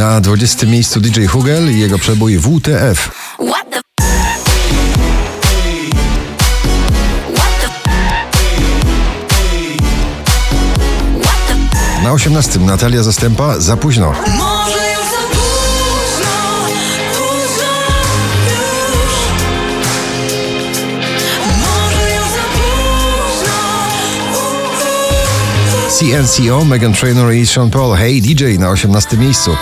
Na 20 miejscu DJ Hugel i jego przebój WTF. Na 18 Natalia Zastępa za późno. CNCO, Megan Trainor i Sean Paul. Hey DJ na 18 miejscu.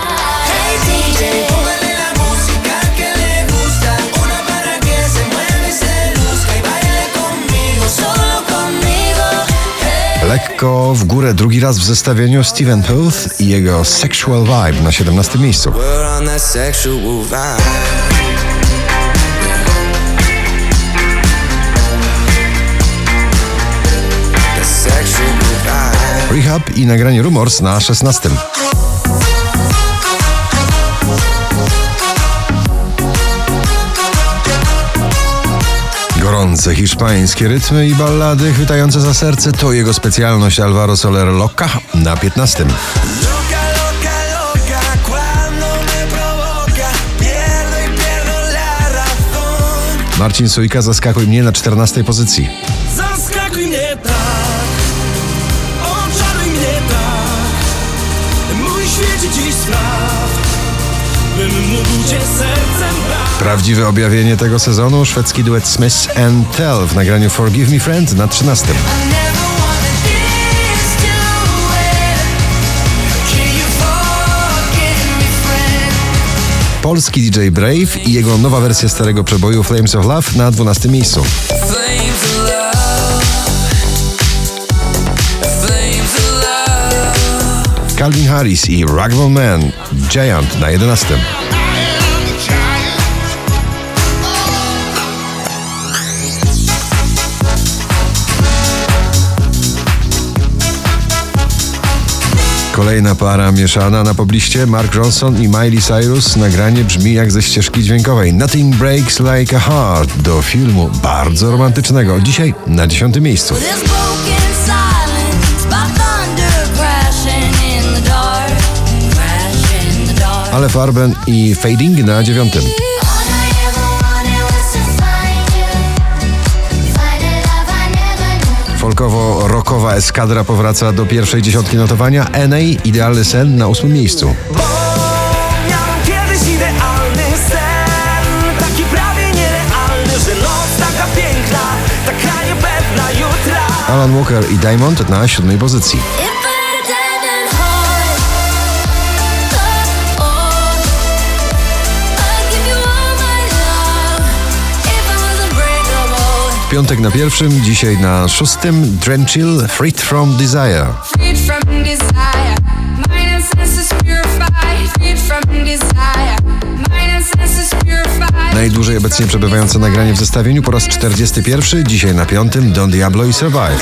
Lekko w górę drugi raz w zestawieniu Steven Puth i jego Sexual Vibe na 17 miejscu. Rehab i nagranie Rumors na 16. Gorące hiszpańskie rytmy i ballady chwytające za serce to jego specjalność Alvaro Soler Loca na 15. Loca, loca, loca, cuando me provoca, pierdo y. Marcin Sujka zaskakuj mnie na 14 pozycji. Zaskakuj mnie tak, świecie dziś spraw, bym mógł cię sercem brać. Prawdziwe objawienie tego sezonu szwedzki duet Smith and Tell w nagraniu Forgive Me Friend na 13. I never wanted this to end. Can you forgive me, friend? Polski DJ Brave i jego nowa wersja starego przeboju Flames of Love na 12 miejscu. Calvin Harris i Ragdoll Man Giant na 11. Kolejna para mieszana na pobliście Mark Ronson i Miley Cyrus. Nagranie brzmi jak ze ścieżki dźwiękowej Nothing Breaks Like a Heart do filmu bardzo romantycznego. Dzisiaj na 10 miejscu. Ale Farben i Fading na 9. All I ever wanted was to find you, find a love I never knew. Folkowo-rockowa eskadra powraca do pierwszej dziesiątki notowania. NA Idealny sen na ósmym miejscu. Alan Walker i Diamond na siódmej pozycji. Piątek na pierwszym, dzisiaj na szóstym Drenchill Freed from Desire. Freed from desire, mind and senses purified. Freed from desire, mind and senses purified. Najdłużej obecnie przebywające nagranie w zestawieniu po raz 41, dzisiaj na piątym Don Diablo i Survive.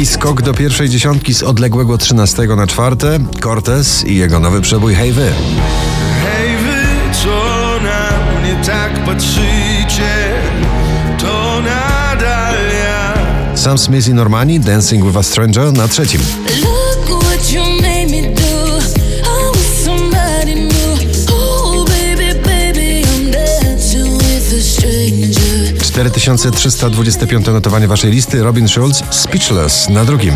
Taki skok do pierwszej dziesiątki z odległego 13 na czwarte Cortez i jego nowy przebój Hey Wy. Hej wy, co na mnie tak patrzycie, to nadal ja. Sam Smith i Normani Dancing with a Stranger na trzecim. 4325 notowanie waszej listy Robin Schulz Speechless na drugim.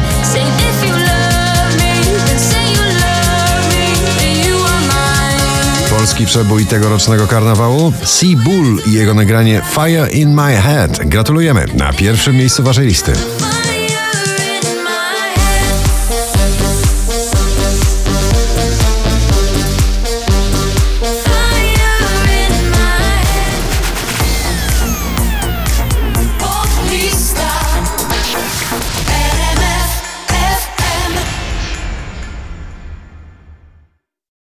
Polski przebój tegorocznego karnawału Sea Bull i jego nagranie Fire in My Head. Gratulujemy na pierwszym miejscu waszej listy.